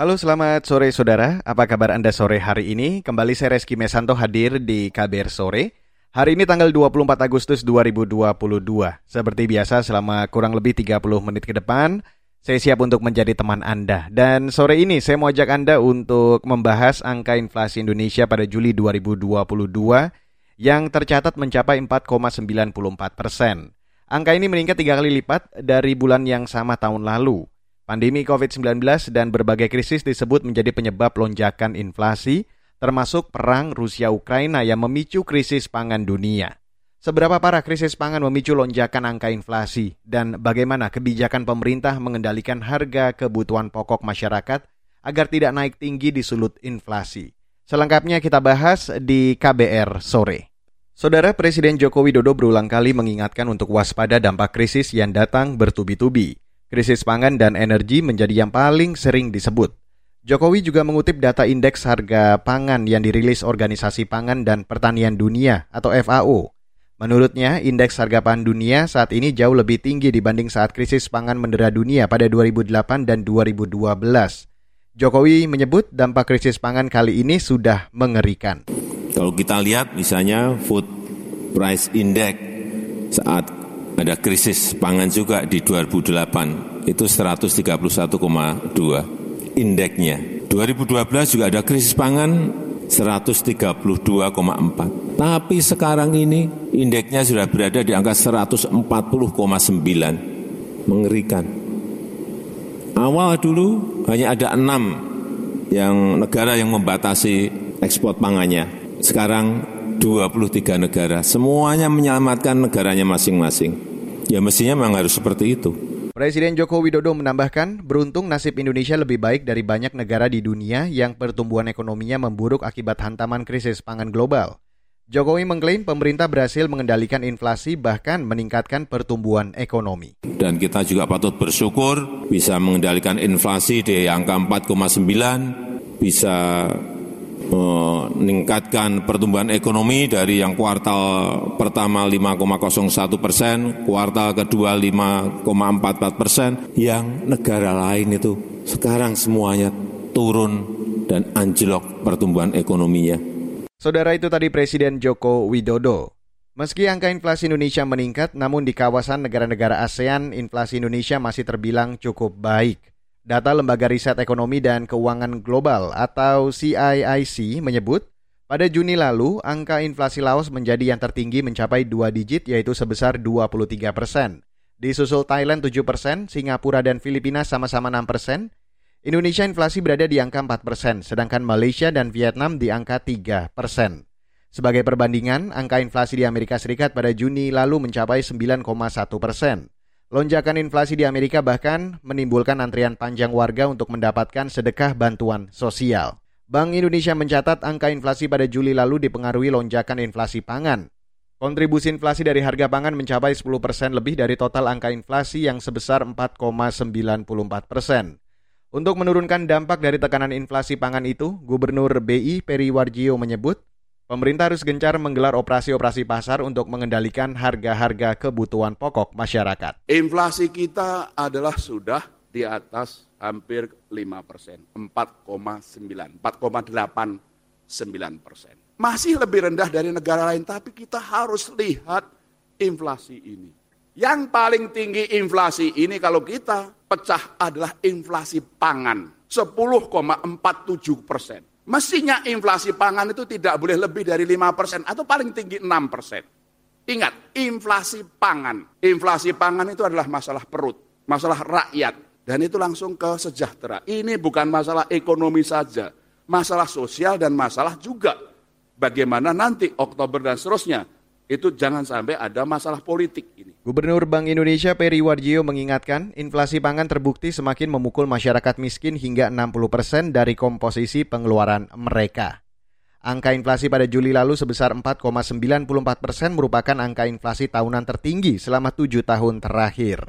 Halo selamat sore saudara, apa kabar Anda sore hari ini? Kembali saya Reski Mesanto hadir di KBR Sore. Hari ini tanggal 24 Agustus 2022. Seperti biasa selama kurang lebih 30 menit ke depan, saya siap untuk menjadi teman Anda. Dan sore ini saya mau ajak Anda untuk membahas angka inflasi Indonesia pada Juli 2022 yang tercatat mencapai 4,94 persen. Angka ini meningkat tiga kali lipat dari bulan yang sama tahun lalu. Pandemi COVID-19 dan berbagai krisis disebut menjadi penyebab lonjakan inflasi, termasuk perang Rusia-Ukraina yang memicu krisis pangan dunia. Seberapa parah krisis pangan memicu lonjakan angka inflasi dan bagaimana kebijakan pemerintah mengendalikan harga kebutuhan pokok masyarakat agar tidak naik tinggi di sulut inflasi. Selengkapnya kita bahas di KBR sore. Saudara Presiden Joko Widodo berulang kali mengingatkan untuk waspada dampak krisis yang datang bertubi-tubi. Krisis pangan dan energi menjadi yang paling sering disebut. Jokowi juga mengutip data indeks harga pangan yang dirilis Organisasi Pangan dan Pertanian Dunia atau FAO. Menurutnya, indeks harga pangan dunia saat ini jauh lebih tinggi dibanding saat krisis pangan mendera dunia pada 2008 dan 2012. Jokowi menyebut dampak krisis pangan kali ini sudah mengerikan. Kalau kita lihat misalnya food price index saat ada krisis pangan juga di 2008, itu 131,2 indeksnya. 2012 juga ada krisis pangan 132,4. Tapi sekarang ini indeksnya sudah berada di angka 140,9. Mengerikan. Awal dulu hanya ada enam yang negara yang membatasi ekspor pangannya. Sekarang 23 negara. Semuanya menyelamatkan negaranya masing-masing. Ya mestinya memang harus seperti itu. Presiden Joko Widodo menambahkan, beruntung nasib Indonesia lebih baik dari banyak negara di dunia yang pertumbuhan ekonominya memburuk akibat hantaman krisis pangan global. Jokowi mengklaim pemerintah berhasil mengendalikan inflasi bahkan meningkatkan pertumbuhan ekonomi. Dan kita juga patut bersyukur bisa mengendalikan inflasi di angka 4,9, bisa meningkatkan pertumbuhan ekonomi dari yang kuartal pertama 5,01 persen, kuartal kedua 5,44 persen, yang negara lain itu sekarang semuanya turun dan anjlok pertumbuhan ekonominya. Saudara itu tadi Presiden Joko Widodo. Meski angka inflasi Indonesia meningkat, namun di kawasan negara-negara ASEAN, inflasi Indonesia masih terbilang cukup baik. Data Lembaga Riset Ekonomi dan Keuangan Global atau CIIC menyebut, pada Juni lalu, angka inflasi Laos menjadi yang tertinggi mencapai dua digit yaitu sebesar 23 persen. Disusul Thailand 7 persen, Singapura dan Filipina sama-sama 6 persen. Indonesia inflasi berada di angka 4 persen, sedangkan Malaysia dan Vietnam di angka 3 persen. Sebagai perbandingan, angka inflasi di Amerika Serikat pada Juni lalu mencapai 9,1 persen. Lonjakan inflasi di Amerika bahkan menimbulkan antrian panjang warga untuk mendapatkan sedekah bantuan sosial. Bank Indonesia mencatat angka inflasi pada Juli lalu dipengaruhi lonjakan inflasi pangan. Kontribusi inflasi dari harga pangan mencapai 10 persen lebih dari total angka inflasi yang sebesar 4,94 persen. Untuk menurunkan dampak dari tekanan inflasi pangan itu, Gubernur BI Peri Warjio menyebut Pemerintah harus gencar menggelar operasi-operasi pasar untuk mengendalikan harga-harga kebutuhan pokok masyarakat. Inflasi kita adalah sudah di atas hampir 5 persen, 4,9, 4,89 persen. Masih lebih rendah dari negara lain, tapi kita harus lihat inflasi ini. Yang paling tinggi inflasi ini kalau kita pecah adalah inflasi pangan, 10,47 persen. Mestinya inflasi pangan itu tidak boleh lebih dari 5 persen atau paling tinggi 6 persen. Ingat, inflasi pangan. Inflasi pangan itu adalah masalah perut, masalah rakyat. Dan itu langsung ke sejahtera. Ini bukan masalah ekonomi saja, masalah sosial dan masalah juga bagaimana nanti Oktober dan seterusnya itu jangan sampai ada masalah politik ini. Gubernur Bank Indonesia Peri Warjio mengingatkan, inflasi pangan terbukti semakin memukul masyarakat miskin hingga 60 persen dari komposisi pengeluaran mereka. Angka inflasi pada Juli lalu sebesar 4,94 persen merupakan angka inflasi tahunan tertinggi selama tujuh tahun terakhir.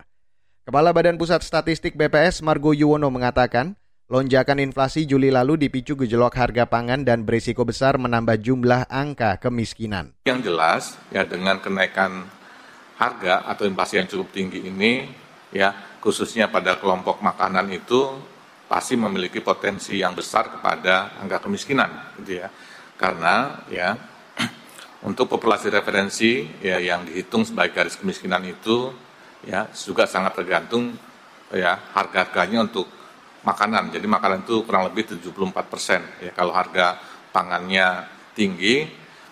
Kepala Badan Pusat Statistik BPS Margo Yuwono mengatakan, Lonjakan inflasi Juli lalu dipicu gejolak harga pangan dan berisiko besar menambah jumlah angka kemiskinan. Yang jelas, ya dengan kenaikan harga atau inflasi yang cukup tinggi ini, ya khususnya pada kelompok makanan itu pasti memiliki potensi yang besar kepada angka kemiskinan gitu ya. Karena ya untuk populasi referensi ya yang dihitung sebagai garis kemiskinan itu ya juga sangat tergantung ya harga-harganya untuk makanan. Jadi makanan itu kurang lebih 74 persen. Ya kalau harga pangannya tinggi,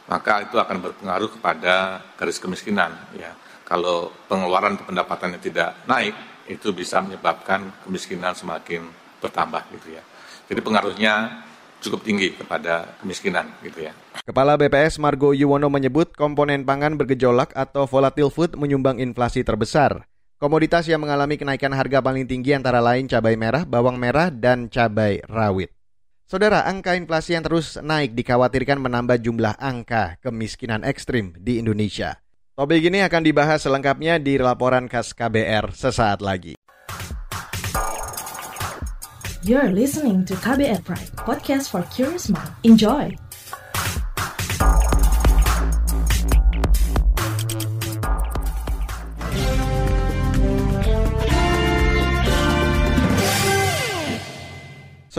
maka itu akan berpengaruh kepada garis kemiskinan. Ya kalau pengeluaran pendapatannya tidak naik, itu bisa menyebabkan kemiskinan semakin bertambah gitu ya. Jadi pengaruhnya cukup tinggi kepada kemiskinan gitu ya. Kepala BPS Margo Yuwono menyebut komponen pangan bergejolak atau volatile food menyumbang inflasi terbesar. Komoditas yang mengalami kenaikan harga paling tinggi antara lain cabai merah, bawang merah, dan cabai rawit. Saudara, angka inflasi yang terus naik dikhawatirkan menambah jumlah angka kemiskinan ekstrim di Indonesia. Topik ini akan dibahas selengkapnya di laporan khas KBR sesaat lagi. You're listening to KBR Pride, podcast for curious mind. Enjoy!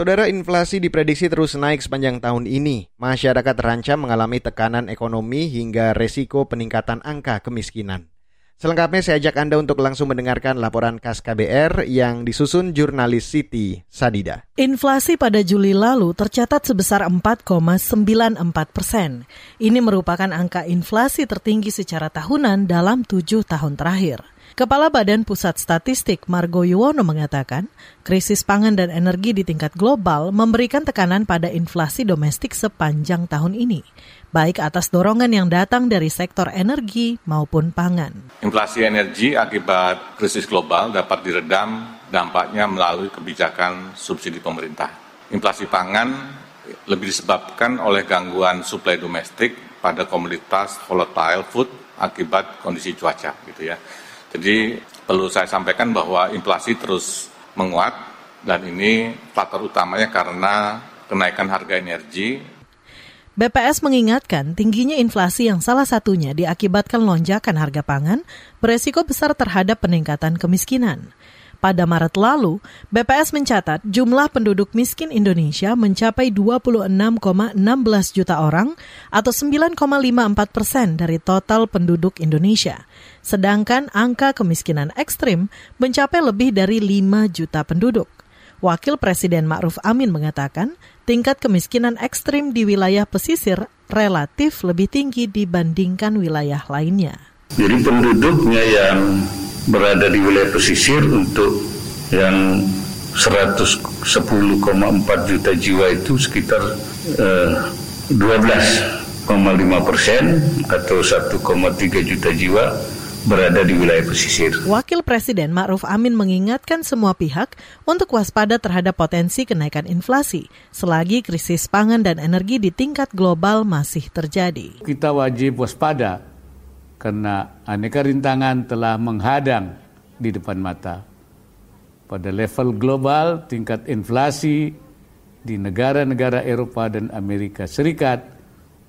Saudara inflasi diprediksi terus naik sepanjang tahun ini. Masyarakat terancam mengalami tekanan ekonomi hingga resiko peningkatan angka kemiskinan. Selengkapnya saya ajak Anda untuk langsung mendengarkan laporan khas KBR yang disusun jurnalis Siti Sadida. Inflasi pada Juli lalu tercatat sebesar 4,94 persen. Ini merupakan angka inflasi tertinggi secara tahunan dalam tujuh tahun terakhir. Kepala Badan Pusat Statistik Margo Yuwono mengatakan, krisis pangan dan energi di tingkat global memberikan tekanan pada inflasi domestik sepanjang tahun ini, baik atas dorongan yang datang dari sektor energi maupun pangan. Inflasi energi akibat krisis global dapat diredam dampaknya melalui kebijakan subsidi pemerintah. Inflasi pangan lebih disebabkan oleh gangguan suplai domestik pada komoditas volatile food akibat kondisi cuaca gitu ya. Jadi perlu saya sampaikan bahwa inflasi terus menguat dan ini faktor utamanya karena kenaikan harga energi. BPS mengingatkan tingginya inflasi yang salah satunya diakibatkan lonjakan harga pangan beresiko besar terhadap peningkatan kemiskinan. Pada Maret lalu, BPS mencatat jumlah penduduk miskin Indonesia mencapai 26,16 juta orang atau 9,54 persen dari total penduduk Indonesia. Sedangkan angka kemiskinan ekstrim mencapai lebih dari 5 juta penduduk. Wakil Presiden Ma'ruf Amin mengatakan tingkat kemiskinan ekstrim di wilayah pesisir relatif lebih tinggi dibandingkan wilayah lainnya. Jadi penduduknya yang berada di wilayah pesisir untuk yang 110,4 juta jiwa itu sekitar eh, 12,5 persen atau 1,3 juta jiwa berada di wilayah pesisir. Wakil Presiden Ma'ruf Amin mengingatkan semua pihak untuk waspada terhadap potensi kenaikan inflasi selagi krisis pangan dan energi di tingkat global masih terjadi. Kita wajib waspada karena aneka rintangan telah menghadang di depan mata. Pada level global, tingkat inflasi di negara-negara Eropa dan Amerika Serikat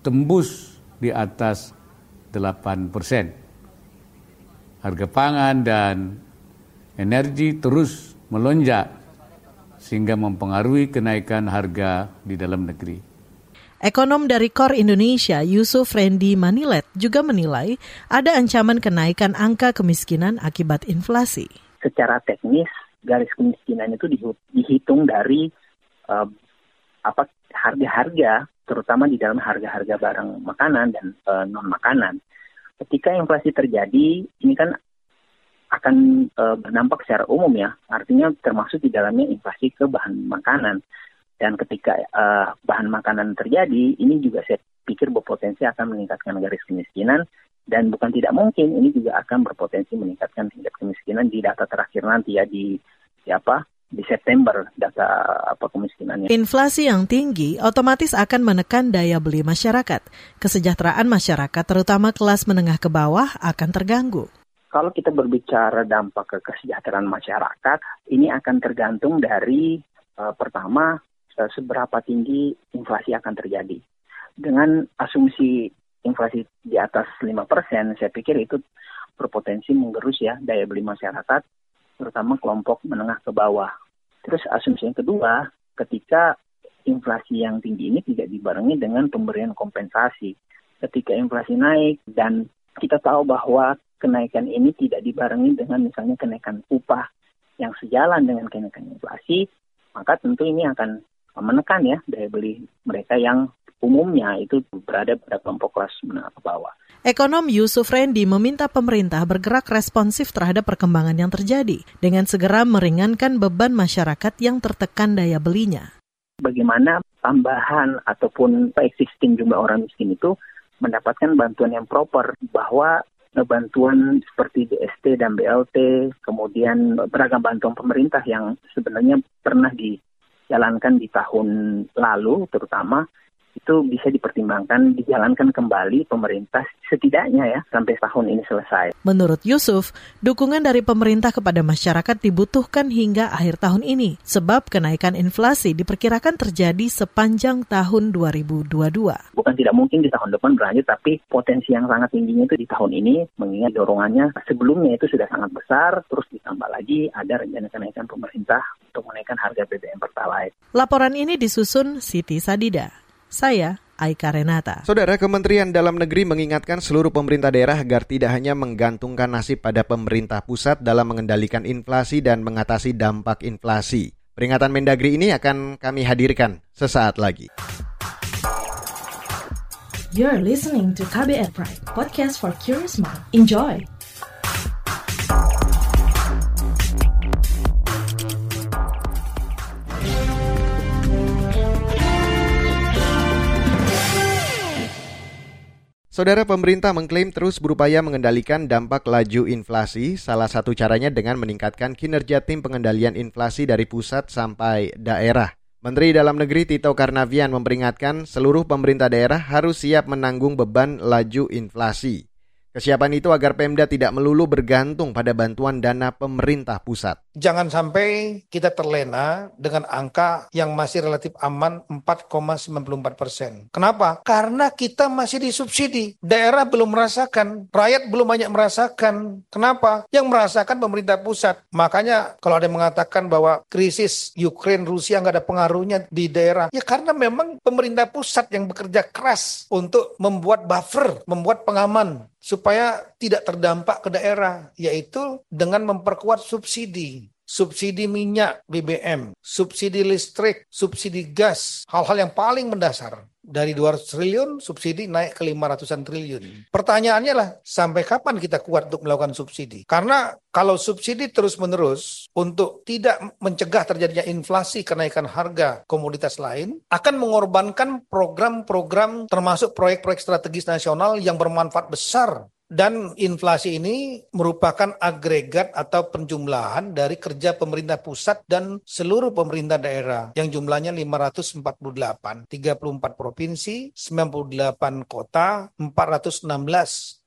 tembus di atas 8 persen. Harga pangan dan energi terus melonjak sehingga mempengaruhi kenaikan harga di dalam negeri. Ekonom dari KOR Indonesia, Yusuf Randy Manilet, juga menilai ada ancaman kenaikan angka kemiskinan akibat inflasi. Secara teknis, garis kemiskinan itu dihitung dari uh, apa harga-harga, terutama di dalam harga-harga barang makanan dan uh, non makanan. Ketika inflasi terjadi, ini kan akan uh, berdampak secara umum ya, artinya termasuk di dalamnya inflasi ke bahan makanan. Dan ketika uh, bahan makanan terjadi, ini juga saya pikir berpotensi akan meningkatkan garis kemiskinan dan bukan tidak mungkin ini juga akan berpotensi meningkatkan tingkat kemiskinan di data terakhir nanti ya di siapa di September data apa kemiskinannya. Inflasi yang tinggi otomatis akan menekan daya beli masyarakat. Kesejahteraan masyarakat terutama kelas menengah ke bawah akan terganggu. Kalau kita berbicara dampak ke kesejahteraan masyarakat, ini akan tergantung dari uh, pertama seberapa tinggi inflasi akan terjadi. Dengan asumsi inflasi di atas 5%, saya pikir itu berpotensi menggerus ya daya beli masyarakat, terutama kelompok menengah ke bawah. Terus asumsi yang kedua, ketika inflasi yang tinggi ini tidak dibarengi dengan pemberian kompensasi. Ketika inflasi naik dan kita tahu bahwa kenaikan ini tidak dibarengi dengan misalnya kenaikan upah yang sejalan dengan kenaikan inflasi, maka tentu ini akan menekan ya daya beli mereka yang umumnya itu berada pada kelompok kelas menengah ke bawah. Ekonom Yusuf Rendi meminta pemerintah bergerak responsif terhadap perkembangan yang terjadi dengan segera meringankan beban masyarakat yang tertekan daya belinya. Bagaimana tambahan ataupun existing jumlah orang miskin itu mendapatkan bantuan yang proper bahwa bantuan seperti DST dan BLT, kemudian beragam bantuan pemerintah yang sebenarnya pernah dijalankan di tahun lalu terutama itu bisa dipertimbangkan dijalankan kembali pemerintah setidaknya ya sampai tahun ini selesai. Menurut Yusuf, dukungan dari pemerintah kepada masyarakat dibutuhkan hingga akhir tahun ini sebab kenaikan inflasi diperkirakan terjadi sepanjang tahun 2022. Bukan tidak mungkin di tahun depan berlanjut tapi potensi yang sangat tingginya itu di tahun ini mengingat dorongannya sebelumnya itu sudah sangat besar terus ditambah lagi ada rencana kenaikan pemerintah untuk menaikkan harga BBM Pertalite. Laporan ini disusun Siti Sadida. Saya Aika Renata. Saudara Kementerian Dalam Negeri mengingatkan seluruh pemerintah daerah agar tidak hanya menggantungkan nasib pada pemerintah pusat dalam mengendalikan inflasi dan mengatasi dampak inflasi. Peringatan Mendagri ini akan kami hadirkan sesaat lagi. You're listening to KBR Pride, podcast for curious mind. Enjoy! Saudara pemerintah mengklaim terus berupaya mengendalikan dampak laju inflasi, salah satu caranya dengan meningkatkan kinerja tim pengendalian inflasi dari pusat sampai daerah. Menteri Dalam Negeri Tito Karnavian memperingatkan seluruh pemerintah daerah harus siap menanggung beban laju inflasi. Kesiapan itu agar Pemda tidak melulu bergantung pada bantuan dana pemerintah pusat. Jangan sampai kita terlena dengan angka yang masih relatif aman 4,94 persen. Kenapa? Karena kita masih disubsidi. Daerah belum merasakan, rakyat belum banyak merasakan. Kenapa? Yang merasakan pemerintah pusat. Makanya kalau ada yang mengatakan bahwa krisis Ukraine Rusia nggak ada pengaruhnya di daerah, ya karena memang pemerintah pusat yang bekerja keras untuk membuat buffer, membuat pengaman supaya tidak terdampak ke daerah, yaitu dengan memperkuat subsidi. Subsidi minyak BBM, subsidi listrik, subsidi gas, hal-hal yang paling mendasar. Dari 200 triliun, subsidi naik ke 500-an triliun. Pertanyaannya lah, sampai kapan kita kuat untuk melakukan subsidi? Karena kalau subsidi terus-menerus untuk tidak mencegah terjadinya inflasi kenaikan harga komoditas lain, akan mengorbankan program-program termasuk proyek-proyek strategis nasional yang bermanfaat besar dan inflasi ini merupakan agregat atau penjumlahan dari kerja pemerintah pusat dan seluruh pemerintah daerah yang jumlahnya 548, 34 provinsi, 98 kota, 416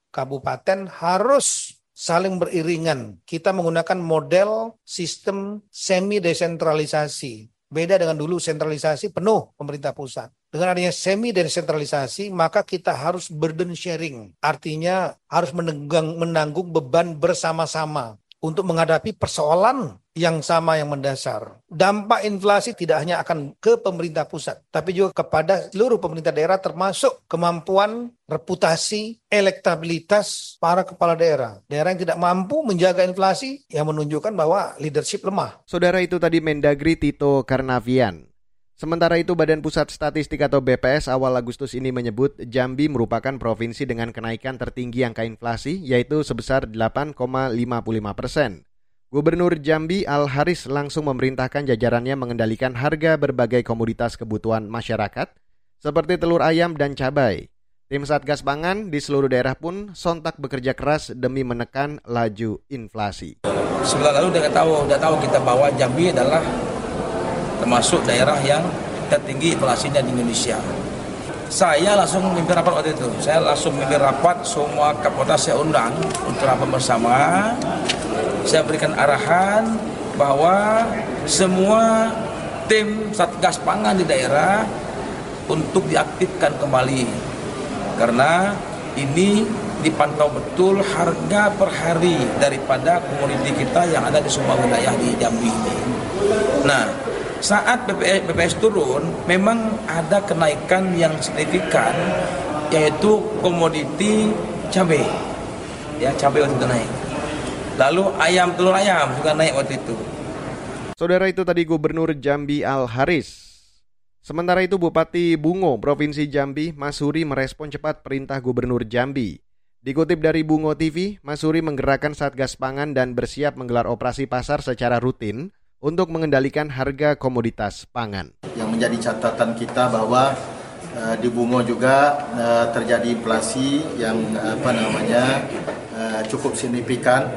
kabupaten harus saling beriringan. Kita menggunakan model sistem semi desentralisasi. Beda dengan dulu sentralisasi penuh pemerintah pusat. Dengan adanya semi desentralisasi, maka kita harus burden sharing. Artinya harus menanggung, menanggung beban bersama-sama untuk menghadapi persoalan yang sama yang mendasar. Dampak inflasi tidak hanya akan ke pemerintah pusat, tapi juga kepada seluruh pemerintah daerah termasuk kemampuan, reputasi, elektabilitas para kepala daerah. Daerah yang tidak mampu menjaga inflasi yang menunjukkan bahwa leadership lemah. Saudara itu tadi Mendagri Tito Karnavian. Sementara itu Badan Pusat Statistik atau BPS awal Agustus ini menyebut Jambi merupakan provinsi dengan kenaikan tertinggi angka inflasi yaitu sebesar 8,55 persen. Gubernur Jambi Al Haris langsung memerintahkan jajarannya mengendalikan harga berbagai komoditas kebutuhan masyarakat seperti telur ayam dan cabai. Tim Satgas Pangan di seluruh daerah pun sontak bekerja keras demi menekan laju inflasi. Sebelah lalu udah tahu, udah tahu kita bahwa Jambi adalah termasuk daerah yang tertinggi inflasinya di Indonesia. Saya langsung memimpin rapat waktu itu. Saya langsung memimpin rapat, semua kapolres saya undang untuk rapat bersama. Saya berikan arahan bahwa semua tim Satgas Pangan di daerah untuk diaktifkan kembali. Karena ini dipantau betul harga per hari daripada komoditi kita yang ada di semua wilayah di Jambi ini. Nah, saat BPS, BPS turun, memang ada kenaikan yang signifikan, yaitu komoditi cabai. Ya, cabai waktu itu naik. Lalu ayam telur ayam juga naik waktu itu. Saudara itu tadi Gubernur Jambi Al Haris. Sementara itu Bupati Bungo, Provinsi Jambi, Masuri merespon cepat perintah Gubernur Jambi. Dikutip dari Bungo TV, Masuri menggerakkan Satgas Pangan dan bersiap menggelar operasi pasar secara rutin untuk mengendalikan harga komoditas pangan. Yang menjadi catatan kita bahwa uh, di Bungo juga uh, terjadi inflasi yang apa namanya uh, cukup signifikan.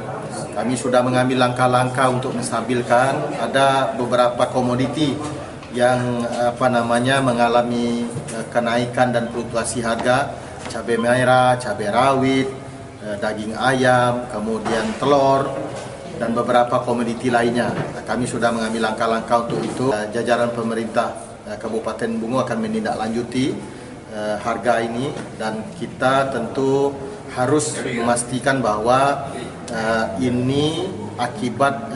Kami sudah mengambil langkah-langkah untuk menstabilkan. Ada beberapa komoditi yang apa namanya mengalami kenaikan dan fluktuasi harga cabai merah, cabai rawit, daging ayam, kemudian telur, dan beberapa komoditi lainnya. Kami sudah mengambil langkah-langkah untuk itu. Eh, jajaran pemerintah eh, Kabupaten Bungo akan menindaklanjuti eh, harga ini dan kita tentu harus memastikan bahwa ini akibat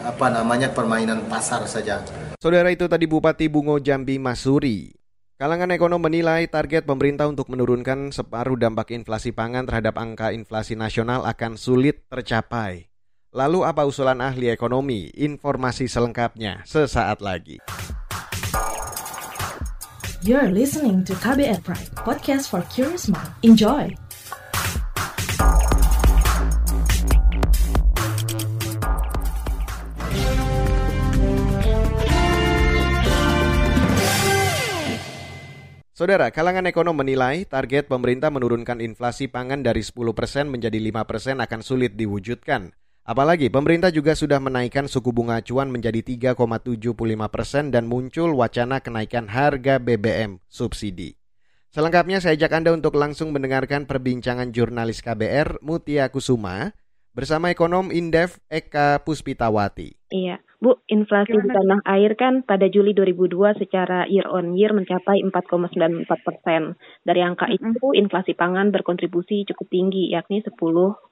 apa namanya permainan pasar saja. Saudara itu tadi Bupati Bungo Jambi Masuri. Kalangan ekonom menilai target pemerintah untuk menurunkan separuh dampak inflasi pangan terhadap angka inflasi nasional akan sulit tercapai. Lalu apa usulan ahli ekonomi? Informasi selengkapnya sesaat lagi. You're listening to KBR Pride, podcast for curious mind. Enjoy! Saudara, kalangan ekonom menilai target pemerintah menurunkan inflasi pangan dari 10% menjadi 5% akan sulit diwujudkan. Apalagi pemerintah juga sudah menaikkan suku bunga acuan menjadi 3,75 persen dan muncul wacana kenaikan harga BBM subsidi. Selengkapnya saya ajak Anda untuk langsung mendengarkan perbincangan jurnalis KBR Mutia Kusuma bersama ekonom Indef Eka Puspitawati. Iya, Bu, inflasi Gimana? di tanah air kan pada Juli 2002 secara year on year mencapai 4,94 persen. Dari angka mm -hmm. itu, inflasi pangan berkontribusi cukup tinggi, yakni 10,47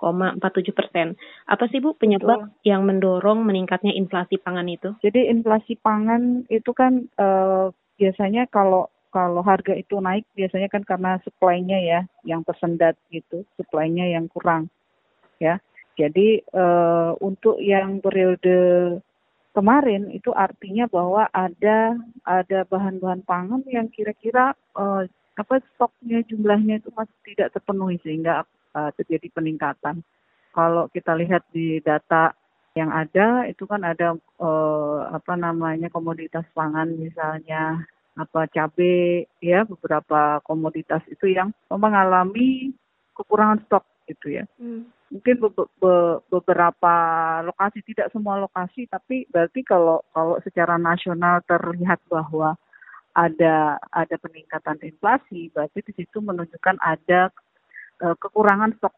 persen. Apa sih Bu penyebab Betul. yang mendorong meningkatnya inflasi pangan itu? Jadi inflasi pangan itu kan uh, biasanya kalau kalau harga itu naik biasanya kan karena supply-nya ya yang tersendat gitu, supply-nya yang kurang ya. Jadi uh, untuk yang periode kemarin itu artinya bahwa ada ada bahan-bahan pangan yang kira-kira uh, apa stoknya jumlahnya itu masih tidak terpenuhi sehingga uh, terjadi peningkatan. Kalau kita lihat di data yang ada itu kan ada uh, apa namanya komoditas pangan misalnya apa cabai ya beberapa komoditas itu yang mengalami kekurangan stok gitu ya. Hmm mungkin be be beberapa lokasi tidak semua lokasi tapi berarti kalau kalau secara nasional terlihat bahwa ada ada peningkatan inflasi berarti di situ menunjukkan ada uh, kekurangan stok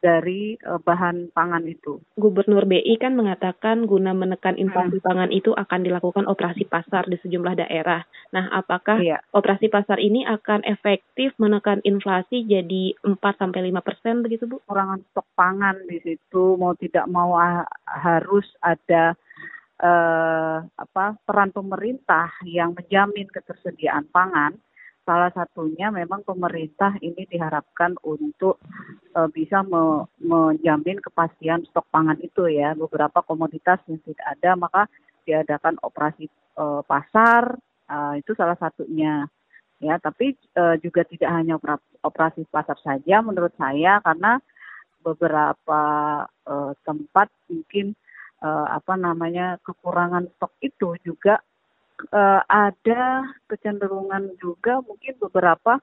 dari uh, bahan pangan itu. Gubernur BI kan mengatakan guna menekan inflasi hmm. pangan itu akan dilakukan operasi pasar di sejumlah daerah. Nah, apakah iya. operasi pasar ini akan efektif menekan inflasi jadi 4 sampai 5 persen begitu, Bu? Kekurangan stok pangan di situ mau tidak mau harus ada uh, apa peran pemerintah yang menjamin ketersediaan pangan salah satunya memang pemerintah ini diharapkan untuk uh, bisa me menjamin kepastian stok pangan itu ya. Beberapa komoditas yang tidak ada maka diadakan operasi uh, pasar uh, itu salah satunya. Ya tapi uh, juga tidak hanya operasi pasar saja menurut saya karena beberapa uh, tempat mungkin uh, apa namanya kekurangan stok itu juga uh, ada kecenderungan juga mungkin beberapa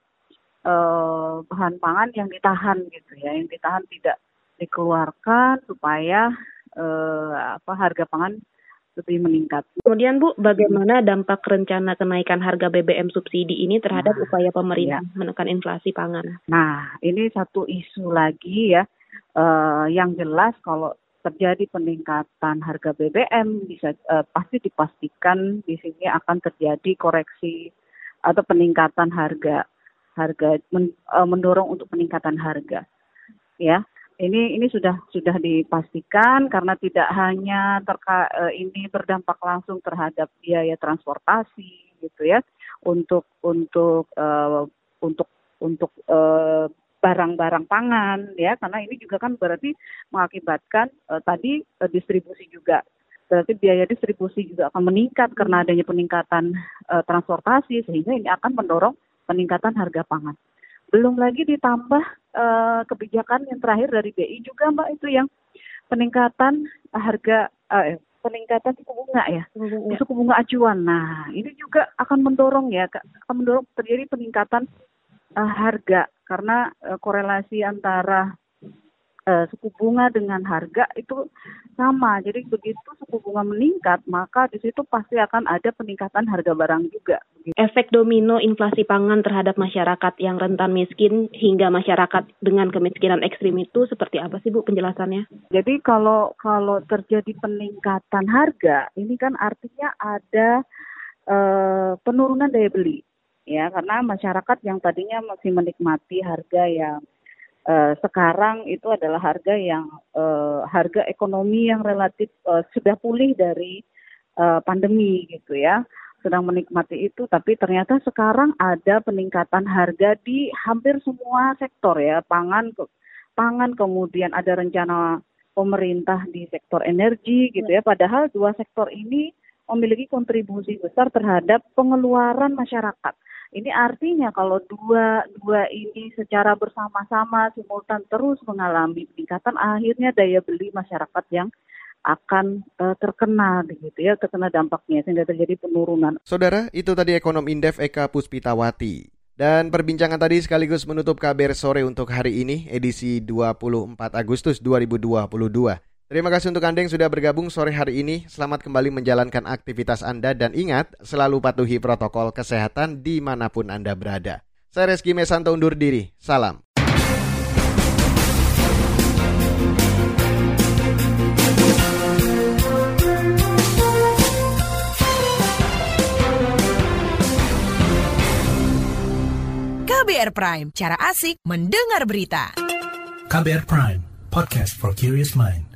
uh, bahan pangan yang ditahan gitu ya, yang ditahan tidak dikeluarkan supaya uh, apa harga pangan lebih meningkat. Kemudian Bu, bagaimana dampak rencana kenaikan harga BBM subsidi ini terhadap nah, upaya pemerintah ya. menekan inflasi pangan? Nah, ini satu isu lagi ya. Uh, yang jelas kalau terjadi peningkatan harga BBM bisa uh, pasti dipastikan di sini akan terjadi koreksi atau peningkatan harga harga men, uh, mendorong untuk peningkatan harga. ya. Ini ini sudah sudah dipastikan karena tidak hanya terka, uh, ini berdampak langsung terhadap biaya transportasi gitu ya untuk untuk uh, untuk untuk uh, barang-barang pangan ya. Karena ini juga kan berarti mengakibatkan uh, tadi uh, distribusi juga. Berarti biaya distribusi juga akan meningkat karena adanya peningkatan uh, transportasi sehingga ini akan mendorong peningkatan harga pangan. Belum lagi ditambah uh, kebijakan yang terakhir dari BI juga mbak itu yang peningkatan harga uh, peningkatan suku bunga ya. Bunga. suku bunga acuan. Nah ini juga akan mendorong ya akan mendorong terjadi peningkatan uh, harga karena uh, korelasi antara uh, suku bunga dengan harga itu sama. Jadi begitu suku bunga meningkat, maka di situ pasti akan ada peningkatan harga barang juga. Efek domino inflasi pangan terhadap masyarakat yang rentan miskin hingga masyarakat dengan kemiskinan ekstrim itu seperti apa sih Bu penjelasannya? Jadi kalau kalau terjadi peningkatan harga, ini kan artinya ada uh, penurunan daya beli ya karena masyarakat yang tadinya masih menikmati harga yang uh, sekarang itu adalah harga yang uh, harga ekonomi yang relatif uh, sudah pulih dari uh, pandemi gitu ya sedang menikmati itu. Tapi ternyata sekarang ada peningkatan harga di hampir semua sektor ya pangan pangan kemudian ada rencana pemerintah di sektor energi gitu ya. Padahal dua sektor ini memiliki kontribusi besar terhadap pengeluaran masyarakat ini artinya kalau dua dua ini secara bersama-sama simultan terus mengalami peningkatan, akhirnya daya beli masyarakat yang akan uh, terkena begitu ya terkena dampaknya sehingga terjadi penurunan. Saudara, itu tadi ekonom Indef Eka Puspitawati. Dan perbincangan tadi sekaligus menutup kabar sore untuk hari ini edisi 24 Agustus 2022. Terima kasih untuk Anda yang sudah bergabung sore hari ini. Selamat kembali menjalankan aktivitas Anda dan ingat selalu patuhi protokol kesehatan di mana pun Anda berada. Saya Reski Mesanto undur diri. Salam. KBR Prime, cara asik mendengar berita. KBR Prime, podcast for curious mind.